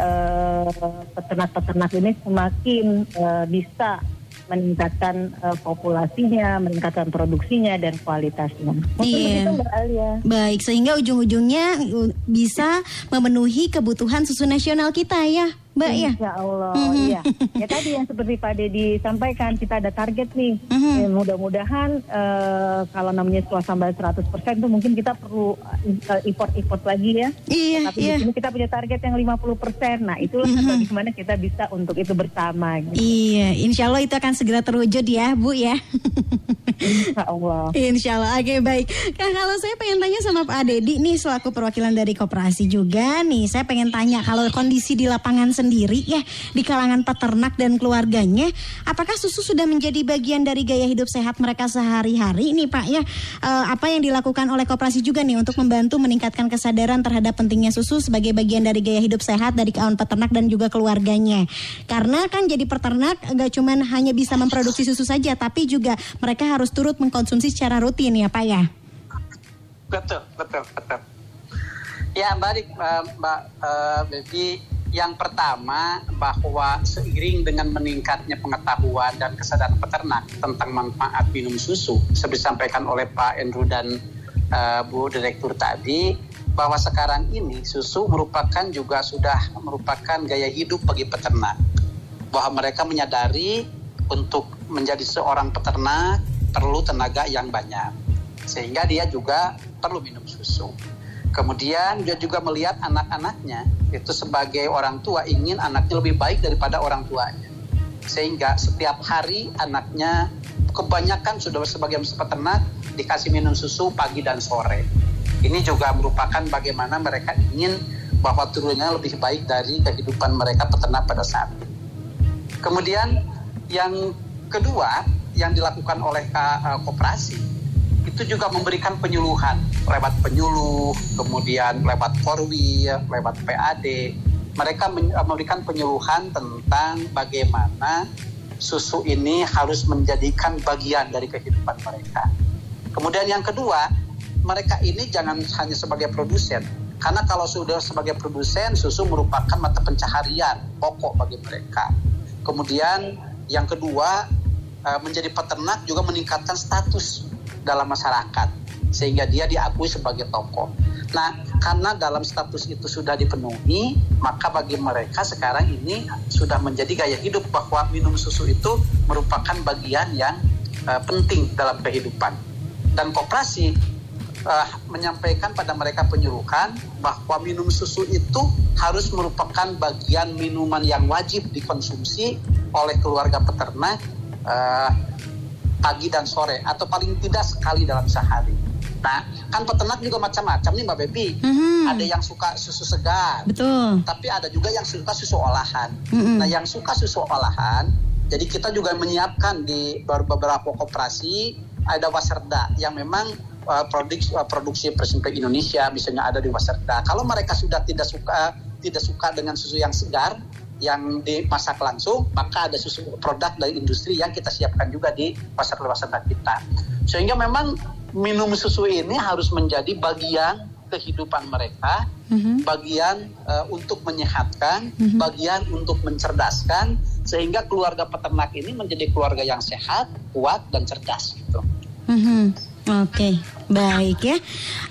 peternak-peternak ini semakin eh, bisa meningkatkan eh, populasinya, meningkatkan produksinya dan kualitasnya. Iya. Baik, sehingga ujung-ujungnya uh, bisa memenuhi kebutuhan susu nasional kita ya, Mbak ya. Insya Allah, Mhm. iya. Ya tadi yang seperti Pak Dedi sampaikan, kita ada target nih. Mhm. Ya, mudah-mudahan eh, kalau namanya swasembada 100% tuh mungkin kita perlu eh, import-import lagi ya. Iya, Tapi iya. di sini kita punya target yang 50%. Nah, itulah bagaimana kita bisa untuk itu bersama. Gitu. Iya, insya Allah itu akan segera terwujud ya, Bu ya. Insya Allah. Insya Allah, oke baik. Kak, kalau saya pengen tanya sama Pak Dedi nih selaku perwakilan dari koperasi juga nih, saya pengen tanya kalau kondisi di lapangan sendiri ya di kalangan peternak dan keluarganya, apakah susu sudah menjadi bagian dari gaya hidup sehat mereka sehari-hari nih Pak ya? Eh, apa yang dilakukan oleh koperasi juga nih untuk membantu meningkatkan kesadaran terhadap pentingnya susu sebagai bagian dari gaya hidup sehat dari kawan peternak dan juga keluarganya. Karena kan jadi peternak nggak cuman hanya bisa memproduksi susu saja, tapi juga mereka harus turut mengkonsumsi secara rutin ya Pak ya. Betul, betul, betul. Ya, balik eh, Mbak eh, Bebi. Yang pertama bahwa seiring dengan meningkatnya pengetahuan dan kesadaran peternak tentang manfaat minum susu, seperti disampaikan oleh Pak Andrew dan eh, Bu Direktur tadi, bahwa sekarang ini susu merupakan juga sudah merupakan gaya hidup bagi peternak. Bahwa mereka menyadari untuk menjadi seorang peternak perlu tenaga yang banyak. Sehingga dia juga perlu minum susu. Kemudian dia juga melihat anak-anaknya itu sebagai orang tua ingin anaknya lebih baik daripada orang tuanya. Sehingga setiap hari anaknya kebanyakan sudah sebagai peternak dikasih minum susu pagi dan sore. Ini juga merupakan bagaimana mereka ingin bahwa turunnya lebih baik dari kehidupan mereka peternak pada saat ini. Kemudian yang kedua yang dilakukan oleh uh, koperasi itu juga memberikan penyuluhan lewat penyuluh, kemudian lewat korwil, lewat PAD. Mereka uh, memberikan penyuluhan tentang bagaimana susu ini harus menjadikan bagian dari kehidupan mereka. Kemudian yang kedua, mereka ini jangan hanya sebagai produsen. Karena kalau sudah sebagai produsen, susu merupakan mata pencaharian pokok bagi mereka. Kemudian yang kedua, eh, menjadi peternak juga meningkatkan status dalam masyarakat sehingga dia diakui sebagai tokoh. Nah, karena dalam status itu sudah dipenuhi, maka bagi mereka sekarang ini sudah menjadi gaya hidup bahwa minum susu itu merupakan bagian yang eh, penting dalam kehidupan. Dan koperasi eh, menyampaikan pada mereka penyuluhan bahwa minum susu itu harus merupakan bagian minuman yang wajib dikonsumsi oleh keluarga peternak eh, pagi dan sore atau paling tidak sekali dalam sehari. Nah, kan peternak juga macam-macam nih Mbak Bebi. Mhm. Ada yang suka susu segar, Betul. tapi ada juga yang suka susu olahan. Mhm. Nah, yang suka susu olahan, jadi kita juga menyiapkan di beberapa koperasi ada Waserda yang memang uh, produksi, uh, produksi Indonesia misalnya ada di Waserda. Kalau mereka sudah tidak suka tidak suka dengan susu yang segar yang dimasak langsung, maka ada susu produk dari industri yang kita siapkan juga di pasar-pasar kita. Sehingga memang minum susu ini harus menjadi bagian kehidupan mereka, Mhm. bagian uh, untuk menyehatkan, Mhm. bagian untuk mencerdaskan, sehingga keluarga peternak ini menjadi keluarga yang sehat, kuat, dan cerdas. Gitu. Mhm. Oke, baik ya.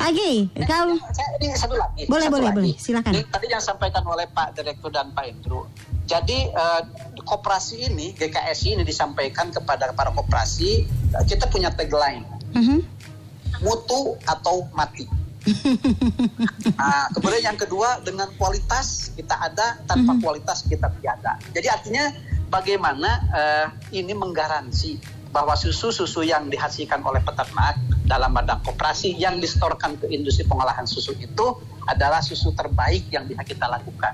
Oke, kalau Saya ini satu lagi. Boleh, satu boleh, lagi. boleh. Silakan. Ini tadi yang disampaikan oleh Pak Direktur dan Pak Indro. Jadi eh, koperasi ini, GKSI ini disampaikan kepada para koperasi, kita punya tagline, Mhm. mutu atau mati. Nah, kemudian yang kedua dengan kualitas kita ada, tanpa kualitas kita tiada. Jadi artinya bagaimana eh, ini menggaransi bahwa susu-susu yang dihasilkan oleh peternak dalam badan koperasi yang distorkan ke industri pengolahan susu itu adalah susu terbaik yang bisa kita lakukan,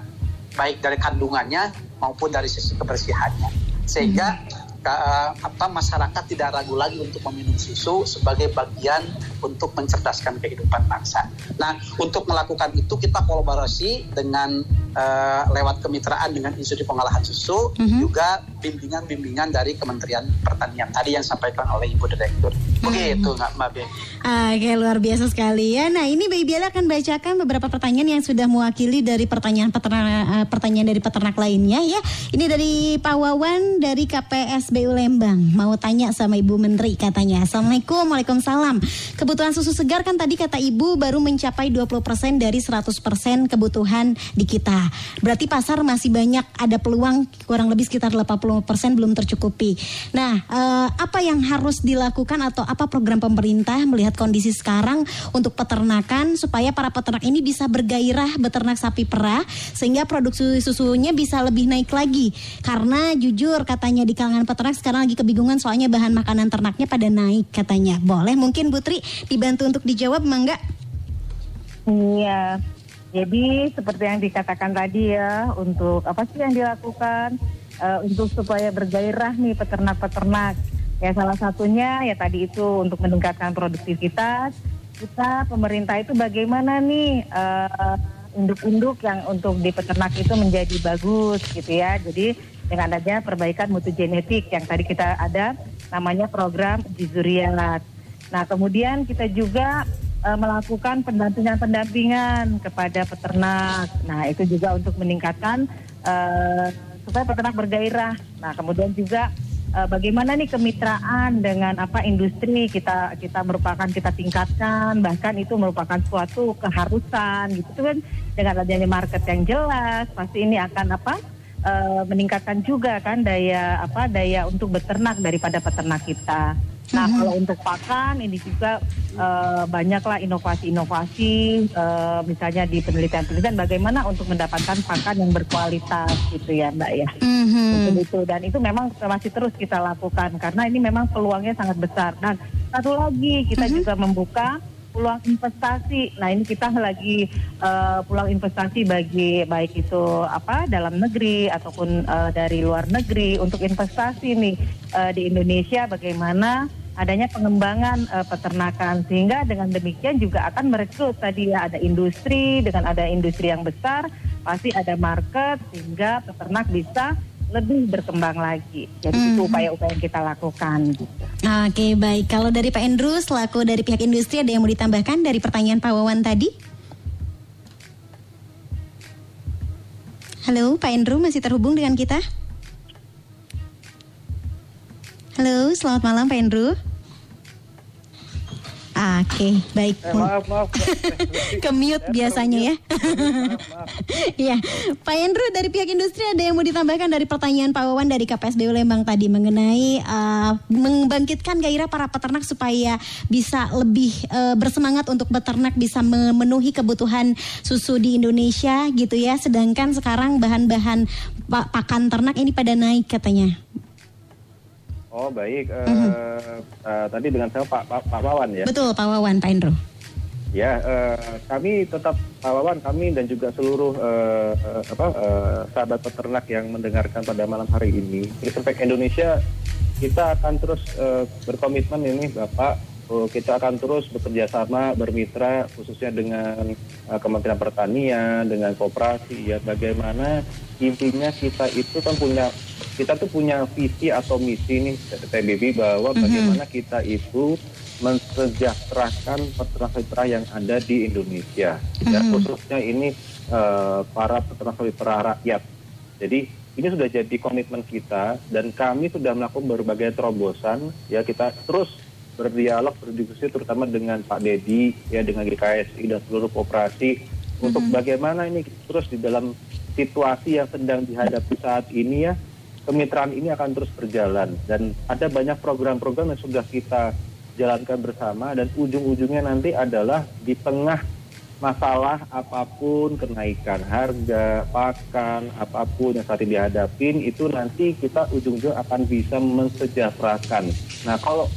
baik dari kandungannya maupun dari sisi kebersihannya, sehingga ka- apa masyarakat tidak ragu lagi untuk meminum susu sebagai bagian untuk mencerdaskan kehidupan bangsa. Nah, untuk melakukan itu kita kolaborasi dengan eh, lewat kemitraan dengan Institut Pengolahan Susu, juga bimbingan-bimbingan dari Kementerian Pertanian tadi yang disampaikan oleh Ibu Direktur. Begitu, nggak Mbak Be. Oke, luar biasa sekali ya. Nah, ini Baby Bella akan bacakan beberapa pertanyaan yang sudah mewakili dari pertanyaan peternak, eh, pertanyaan dari peternak lainnya ya. Ini dari Pak Wawan dari KPSBU Lembang. Mau tanya sama Ibu Menteri katanya. Assalamualaikum, Waalaikumsalam. Kebutuhan susu segar kan tadi kata Ibu baru mencapai 20% dari 100% kebutuhan di kita. Berarti pasar masih banyak ada peluang kurang lebih sekitar 80% belum tercukupi. Nah, eh, apa yang harus dilakukan atau apa program pemerintah melihat kondisi sekarang untuk peternakan supaya para peternak ini bisa bergairah beternak sapi perah sehingga produksi susunya bisa lebih naik lagi. Karena jujur katanya di kalangan peternak sekarang lagi kebingungan soalnya bahan makanan ternaknya pada naik katanya. Boleh mungkin Putri dibantu untuk dijawab mangga? Iya. Jadi seperti yang dikatakan tadi ya, untuk apa sih yang dilakukan eh, untuk supaya bergairah nih peternak-peternak. Ya salah satunya ya tadi itu untuk meningkatkan produktivitas. Kita pemerintah itu bagaimana nih eh, induk-induk yang untuk di peternak itu menjadi bagus gitu ya. Jadi dengan adanya perbaikan mutu genetik yang tadi kita ada namanya program Jizuriat. Nah kemudian kita juga eh, melakukan pendampingan-pendampingan kepada peternak. Nah, itu juga untuk meningkatkan eh, supaya peternak bergairah. Nah, kemudian juga eh, bagaimana nih kemitraan dengan apa industri kita kita merupakan kita tingkatkan bahkan itu merupakan suatu keharusan gitu kan dengan adanya market yang jelas pasti ini akan apa eh, meningkatkan juga kan daya apa daya untuk beternak daripada peternak kita. Nah kalau untuk pakan ini juga eh, banyaklah inovasi-inovasi eh, misalnya di penelitian-penelitian bagaimana untuk mendapatkan pakan yang berkualitas gitu ya Mbak ya. Untuk itu dan itu memang masih terus kita lakukan karena ini memang peluangnya sangat besar. Dan satu lagi kita juga membuka peluang investasi. Nah ini kita lagi eh, peluang investasi bagi baik itu apa dalam negeri ataupun eh, dari luar negeri untuk investasi nih eh, di Indonesia. Bagaimana adanya pengembangan eh, peternakan. Sehingga dengan demikian juga akan merekrut tadi ya ada industri. Dengan ada industri yang besar pasti ada market sehingga peternak bisa lebih berkembang lagi. Jadi itu upaya-upaya yang kita lakukan. Gitu. Oke baik, kalau dari Pak Andrew selaku dari pihak industri ada yang mau ditambahkan dari pertanyaan Pak Wawan tadi? Halo Pak Andrew masih terhubung dengan kita? Halo, selamat malam Pak Andrew. Oke, baik. Eh, maaf, maaf. Ke mute biasanya ya. Iya, Pak Andrew dari pihak industri ada yang mau ditambahkan dari pertanyaan Pak Wawan dari KPSBU Lembang tadi mengenai uh, membangkitkan gairah para peternak supaya bisa lebih uh, bersemangat untuk beternak bisa memenuhi kebutuhan susu di Indonesia gitu ya. Sedangkan sekarang bahan-bahan pa- pakan ternak ini pada naik katanya. Oh baik, Eh, eh, tadi dengan saya Pak Pak, Pak Wawan ya. Betul Pak Wawan, Pak Andrew. Ya, eh, kami tetap Pak Wawan, kami dan juga seluruh eh, eh, apa eh, sahabat peternak yang mendengarkan pada malam hari ini, Disinfek Indonesia kita akan terus eh, berkomitmen ini Bapak, eh, kita akan terus bekerja sama bermitra khususnya dengan eh, Kementerian Pertanian, dengan koperasi ya bagaimana intinya kita itu kan punya kita tuh punya visi atau misi nih TBB bahwa bagaimana kita itu mensejahterakan peternak-peternak yang ada di Indonesia. Ya, khususnya ini eh, para peternak-peternak rakyat. Jadi ini sudah jadi komitmen kita dan kami sudah melakukan berbagai terobosan. Ya kita terus berdialog, berdiskusi terutama dengan Pak Dedi, ya dengan GKSI dan seluruh kooperasi untuk bagaimana ini terus di dalam situasi yang sedang dihadapi saat ini ya kemitraan ini akan terus berjalan dan ada banyak program-program yang sudah kita jalankan bersama dan ujung-ujungnya nanti adalah di tengah masalah apa pun kenaikan harga pakan apa pun yang saat ini dihadapin itu nanti kita ujung-ujung akan bisa mensejahterakan. Nah kalau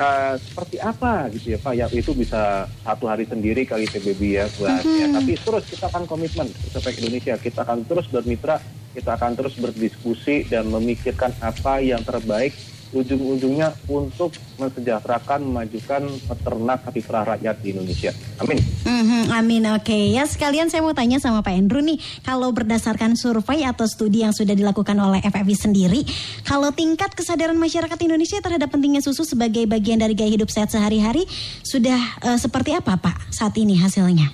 uh, seperti apa gitu ya Pak? Ya itu bisa satu hari sendiri kali PBB ya buat ya. Tapi terus kita akan komitmen sampai Indonesia. Kita akan terus bermitra kita akan terus berdiskusi dan memikirkan apa yang terbaik ujung-ujungnya untuk mensejahterakan, memajukan peternak sapi perah rakyat di Indonesia. Amin. Mhm, amin, oke. Ya sekalian saya mau tanya sama Pak Andrew nih, kalau berdasarkan survei atau studi yang sudah dilakukan oleh FFI sendiri, kalau tingkat kesadaran masyarakat Indonesia terhadap pentingnya susu sebagai bagian dari gaya hidup sehat sehari-hari, sudah eh, seperti apa Pak saat ini hasilnya?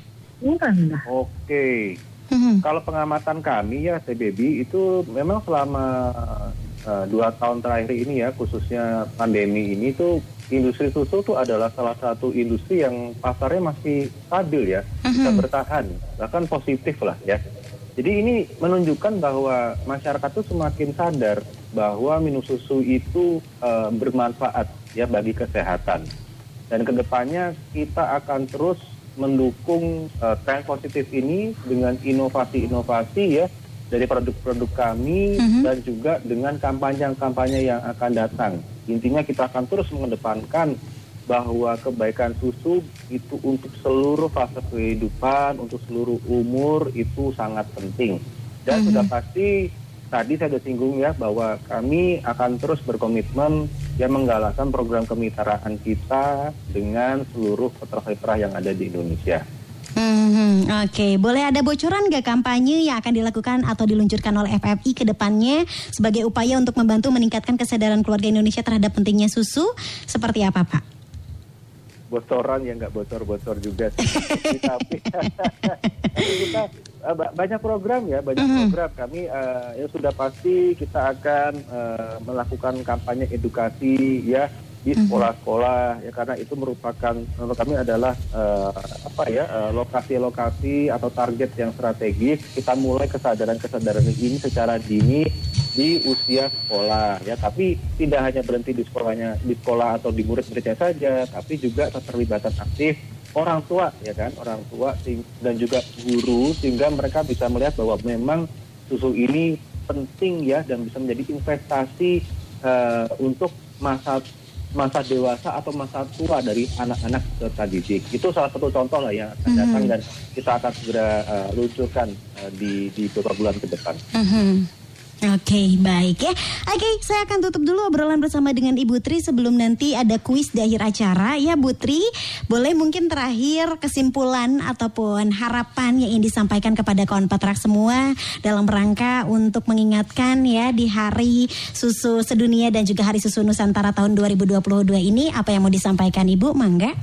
Oke. Mhm. Kalau pengamatan kami ya TBB itu memang selama uh, dua tahun terakhir ini ya khususnya pandemi ini tuh industri susu tuh adalah salah satu industri yang pasarnya masih stabil ya bisa bertahan bahkan positif lah ya. Jadi ini menunjukkan bahwa masyarakat tuh semakin sadar bahwa minum susu itu uh, bermanfaat ya bagi kesehatan dan ke depannya kita akan terus mendukung uh, tren positif ini dengan inovasi-inovasi ya dari produk-produk kami dan juga dengan kampanye-kampanye yang akan datang. Intinya kita akan terus mengedepankan bahwa kebaikan susu itu untuk seluruh fase kehidupan, untuk seluruh umur itu sangat penting. Dan sudah pasti tadi saya sudah singgung ya bahwa kami akan terus berkomitmen yang menggalakkan program kemitraan kita dengan seluruh peternak yang ada di Indonesia. Mhm, Oke, boleh ada bocoran nggak kampanye yang akan dilakukan atau diluncurkan oleh FFI ke depannya sebagai upaya untuk membantu meningkatkan kesadaran keluarga Indonesia terhadap pentingnya susu? Seperti apa, Pak? bocoran ya nggak bocor-bocor juga sih. tapi tapi kita banyak program ya banyak program. Kami uh, ya sudah pasti kita akan uh, melakukan kampanye edukasi ya di sekolah-sekolah. Ya karena itu merupakan menurut kami adalah uh, apa ya uh, lokasi-lokasi atau target yang strategis. Kita mulai kesadaran-kesadaran ini secara dini di usia sekolah ya. Tapi tidak hanya berhenti di sekolahnya di sekolah atau di murid-muridnya saja tapi juga keterlibatan aktif orang tua ya kan orang tua dan juga guru sehingga mereka bisa melihat bahwa memang susu ini penting ya dan bisa menjadi investasi eh, untuk masa masa dewasa atau masa tua dari anak-anak peserta didik itu salah satu contoh lah yang akan datang dan kita akan segera eh, luncurkan eh, di di beberapa bulan ke depan. Mhm. Oke, baik ya. Oke, saya akan tutup dulu obrolan bersama dengan Ibu Tri sebelum nanti ada kuis di akhir acara. Ya, Bu Tri, boleh mungkin terakhir kesimpulan ataupun harapan yang ingin disampaikan kepada kawan petrak semua dalam rangka untuk mengingatkan ya di Hari Susu Sedunia dan juga Hari Susu Nusantara tahun 2022 ini apa yang mau disampaikan Ibu? Mangga.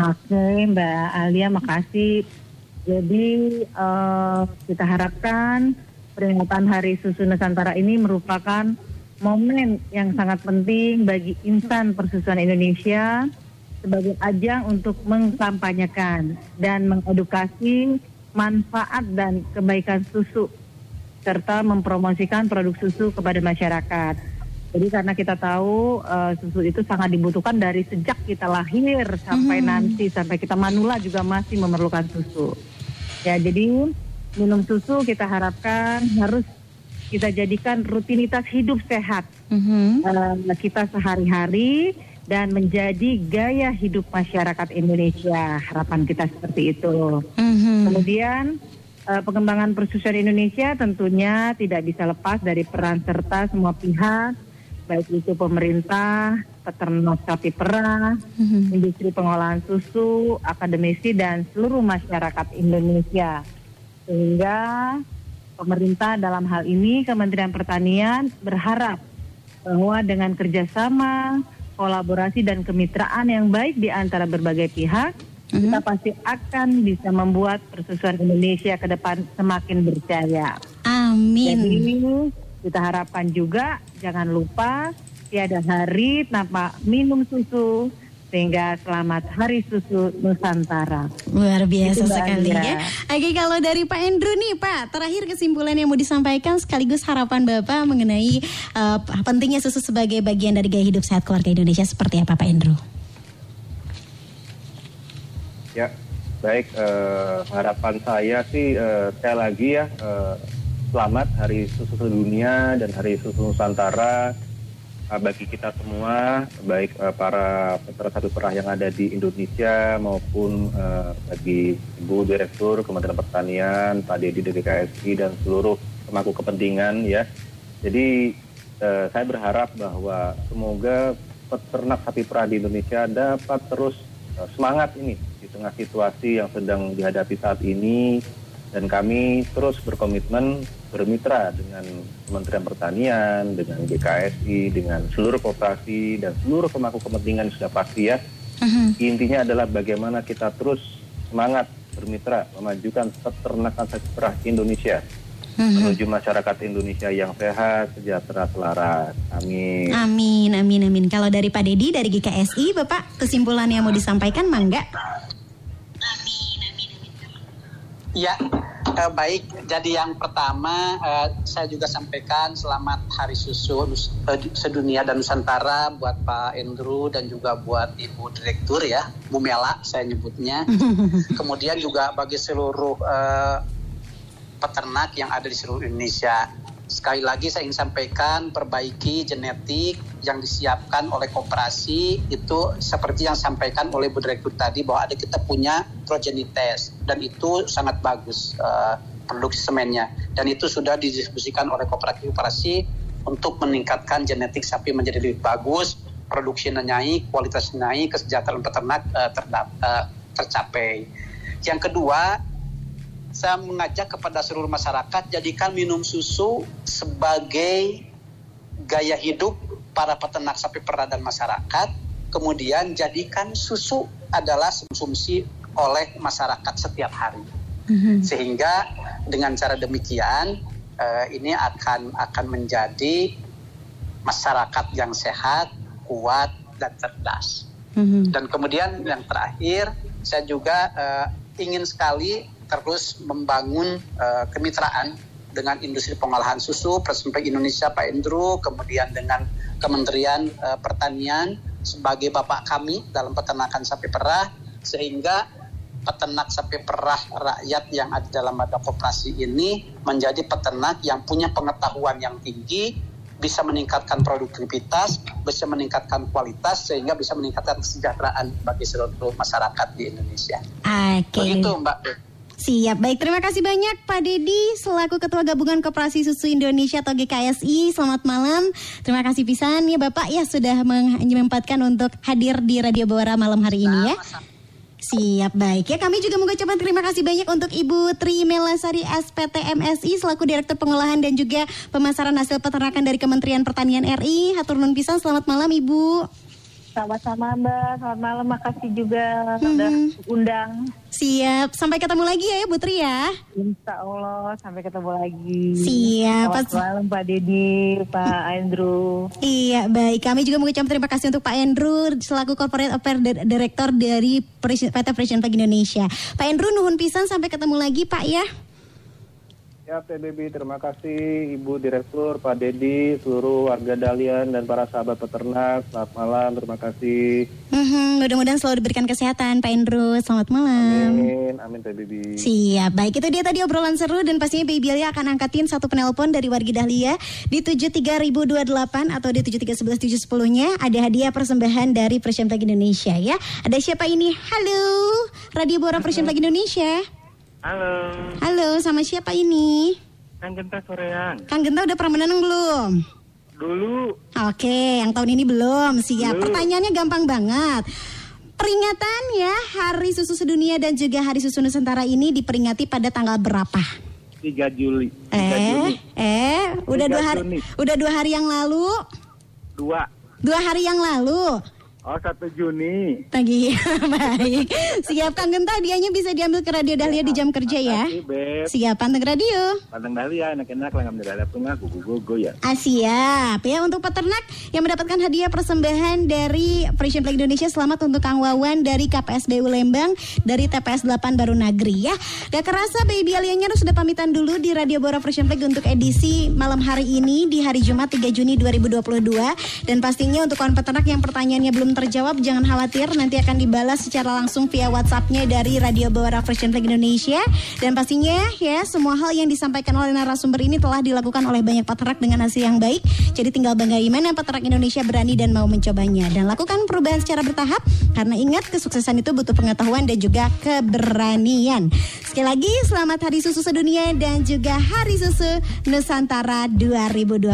Oke, Mbak Alia, makasih. Jadi eh, kita harapkan peringatan Hari Susu Nusantara ini merupakan momen yang sangat penting bagi insan persusuan Indonesia sebagai ajang untuk mengkampanyekan dan mengedukasi manfaat dan kebaikan susu serta mempromosikan produk susu kepada masyarakat. Jadi karena kita tahu eh, susu itu sangat dibutuhkan dari sejak kita lahir sampai nanti sampai kita manula juga masih memerlukan susu. Ya jadi minum susu kita harapkan harus kita jadikan rutinitas hidup sehat Mhm. eh, kita sehari-hari dan menjadi gaya hidup masyarakat Indonesia. Harapan kita seperti itu. Mhm. Kemudian eh, pengembangan persusuan Indonesia tentunya tidak bisa lepas dari peran serta semua pihak, baik itu pemerintah, peternak sapi perah, industri pengolahan susu, akademisi dan seluruh masyarakat Indonesia. Sehingga pemerintah dalam hal ini Kementerian Pertanian berharap bahwa dengan kerjasama, kolaborasi dan kemitraan yang baik di antara berbagai pihak, kita pasti akan bisa membuat persusuan Indonesia ke depan semakin berjaya. Amin. Jadi kita harapkan juga jangan lupa tiada hari tanpa minum susu sehingga selamat Hari Susu Nusantara. Luar biasa Itu, sekali ya. Oke kalau dari Pak Endro nih Pak, terakhir kesimpulan yang mau disampaikan sekaligus harapan Bapak mengenai eh, pentingnya susu sebagai bagian dari gaya hidup sehat keluarga Indonesia seperti apa Pak Endro? Ya, baik. eh, harapan saya sih eh, sekali lagi ya eh, selamat Hari Susu Sedunia dan Hari Susu Nusantara bagi kita semua, baik eh, para peternak sapi perah yang ada di Indonesia maupun eh, bagi Ibu Direktur Kementerian Pertanian, Pak Dedi dari KSI dan seluruh pemangku kepentingan ya. Jadi eh, saya berharap bahwa semoga peternak sapi perah di Indonesia dapat terus eh, semangat ini di tengah situasi yang sedang dihadapi saat ini dan kami terus berkomitmen bermitra dengan Kementerian Pertanian, dengan GKSI, dengan seluruh koperasi dan seluruh pemangku kepentingan sudah pasti ya. Intinya adalah bagaimana kita terus semangat bermitra memajukan peternakan sapi perah Indonesia menuju masyarakat Indonesia yang sehat, sejahtera, selaras. Amin. Amin, amin, amin. Kalau dari Pak Dedi dari GKSI, Bapak kesimpulan yang mau disampaikan mangga? Ya, eh, baik. Jadi yang pertama eh, saya juga sampaikan selamat Hari Susu eh, sedunia dan Nusantara buat Pak Andrew dan juga buat Ibu Direktur ya, Bu Mela saya nyebutnya. Kemudian juga bagi seluruh eh, peternak yang ada di seluruh Indonesia. Sekali lagi saya ingin sampaikan perbaiki genetik yang disiapkan oleh koperasi itu seperti yang sampaikan oleh Bu Direktur tadi bahwa ada kita punya progenites dan itu sangat bagus eh, produksi semennya dan itu sudah didistribusikan oleh koperasi-koperasi untuk meningkatkan genetik sapi menjadi lebih bagus, produksinya naik, kualitasnya naik, kesejahteraan peternak eh, terdap- eh, tercapai. Yang kedua, saya mengajak kepada seluruh masyarakat jadikan minum susu sebagai gaya hidup para peternak sapi perah dan masyarakat. Kemudian jadikan susu adalah konsumsi oleh masyarakat setiap hari. Sehingga dengan cara demikian eh, ini akan akan menjadi masyarakat yang sehat, kuat dan cerdas. Dan kemudian yang terakhir, saya juga eh, ingin sekali terus membangun eh, kemitraan dengan industri pengolahan susu, Presiden Indonesia Pak Endro, kemudian dengan Kementerian eh, Pertanian sebagai bapak kami dalam peternakan sapi perah, sehingga peternak sapi perah rakyat yang ada dalam badan koperasi ini menjadi peternak yang punya pengetahuan yang tinggi, bisa meningkatkan produktivitas, bisa meningkatkan kualitas, sehingga bisa meningkatkan kesejahteraan bagi seluruh masyarakat di Indonesia. Oke. Begitu Mbak. Siap, baik terima kasih banyak Pak Dedi selaku Ketua Gabungan Koperasi Susu Indonesia atau GKSI. Selamat malam. Terima kasih pisan ya Bapak ya sudah menyempatkan untuk hadir di Radio Bawara malam hari ini ya. Siap baik ya kami juga mengucapkan terima kasih banyak untuk Ibu Tri Melasari SPT MSI selaku Direktur Pengolahan dan juga Pemasaran Hasil Peternakan dari Kementerian Pertanian RI. Hatur nun pisan selamat malam Ibu. Sama-sama Mbak, selamat malam. Makasih juga sudah undang. Siap, sampai ketemu lagi ya Bu Tri ya. Insya Allah sampai ketemu lagi. Siap. Selamat malam Pak Dedi, Pak Andrew. Iya, baik. Kami juga mengucapkan terima kasih untuk Pak Andrew selaku Corporate Affairs Di- Director dari PT Presiden Pagi Indonesia. Pak Andrew nuhun pisan sampai ketemu lagi Pak ya. Ya PBB, terima kasih Ibu Direktur, Pak Dedi, seluruh warga Dalian dan para sahabat peternak. Selamat malam, terima kasih. Mhm, mudah-mudahan selalu diberikan kesehatan Pak Andrew. Selamat malam. Amin, amin PBB. Siap, baik itu dia tadi obrolan seru dan pastinya Baby Alia akan angkatin satu penelpon dari wargi Dahlia di 73028 atau di 7311710-nya ada hadiah persembahan dari Pagi Indonesia ya. Ada siapa ini? Halo, Radio Bora Pagi Indonesia. Halo, Halo, sama siapa ini? Kang Genta Soreang. Kang Genta udah pernah menanam belum? Dulu Oke, yang tahun ini belum. Siap. Belum. Pertanyaannya gampang banget. Peringatan ya Hari Susu Sedunia dan juga Hari Susu Nusantara ini diperingati pada tanggal berapa? 3 Juli. 3 Eh, Juni. eh, udah 3 dua hari, Juni. udah dua hari yang lalu, Dua. dua hari yang lalu. Oh, 1 Juni. Pagi, baik. Siap Kang Genta, hadiahnya bisa diambil ke Radio Dahlia di jam kerja ya. Beb. Siap, panteng radio. Padang Dahlia, enak-enak lah ngambil dahlia tengah, gugu-gugu ya. Ah, siap ya untuk peternak yang mendapatkan hadiah persembahan dari Frisian Flag Indonesia selamat untuk Kang Wawan dari KPSBU Lembang dari TPS 8 Baru Nagri ya. Gak kerasa Baby Alianya sudah pamitan dulu di Radio Bora Frisian Flag untuk edisi malam hari ini di hari Jumat 3 Juni 2022 dan pastinya untuk kawan peternak yang pertanyaannya belum terjawab jangan khawatir nanti akan dibalas secara langsung via WhatsAppnya dari Radio Bora Frisian Flag Indonesia dan pastinya ya semua hal yang disampaikan oleh narasumber ini telah dilakukan oleh banyak peternak dengan hasil yang baik. Jadi tinggal banggai mana peternak Indonesia berani dan mau mencobanya dan lakukan perubahan secara bertahap karena ingat kesuksesan itu butuh pengetahuan dan juga keberanian. Sekali lagi selamat Hari Susu Sedunia dan juga Hari Susu Nusantara 2022.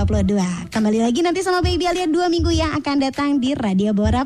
Kembali lagi nanti sama Baby Alia dua minggu yang akan datang di Radio Bora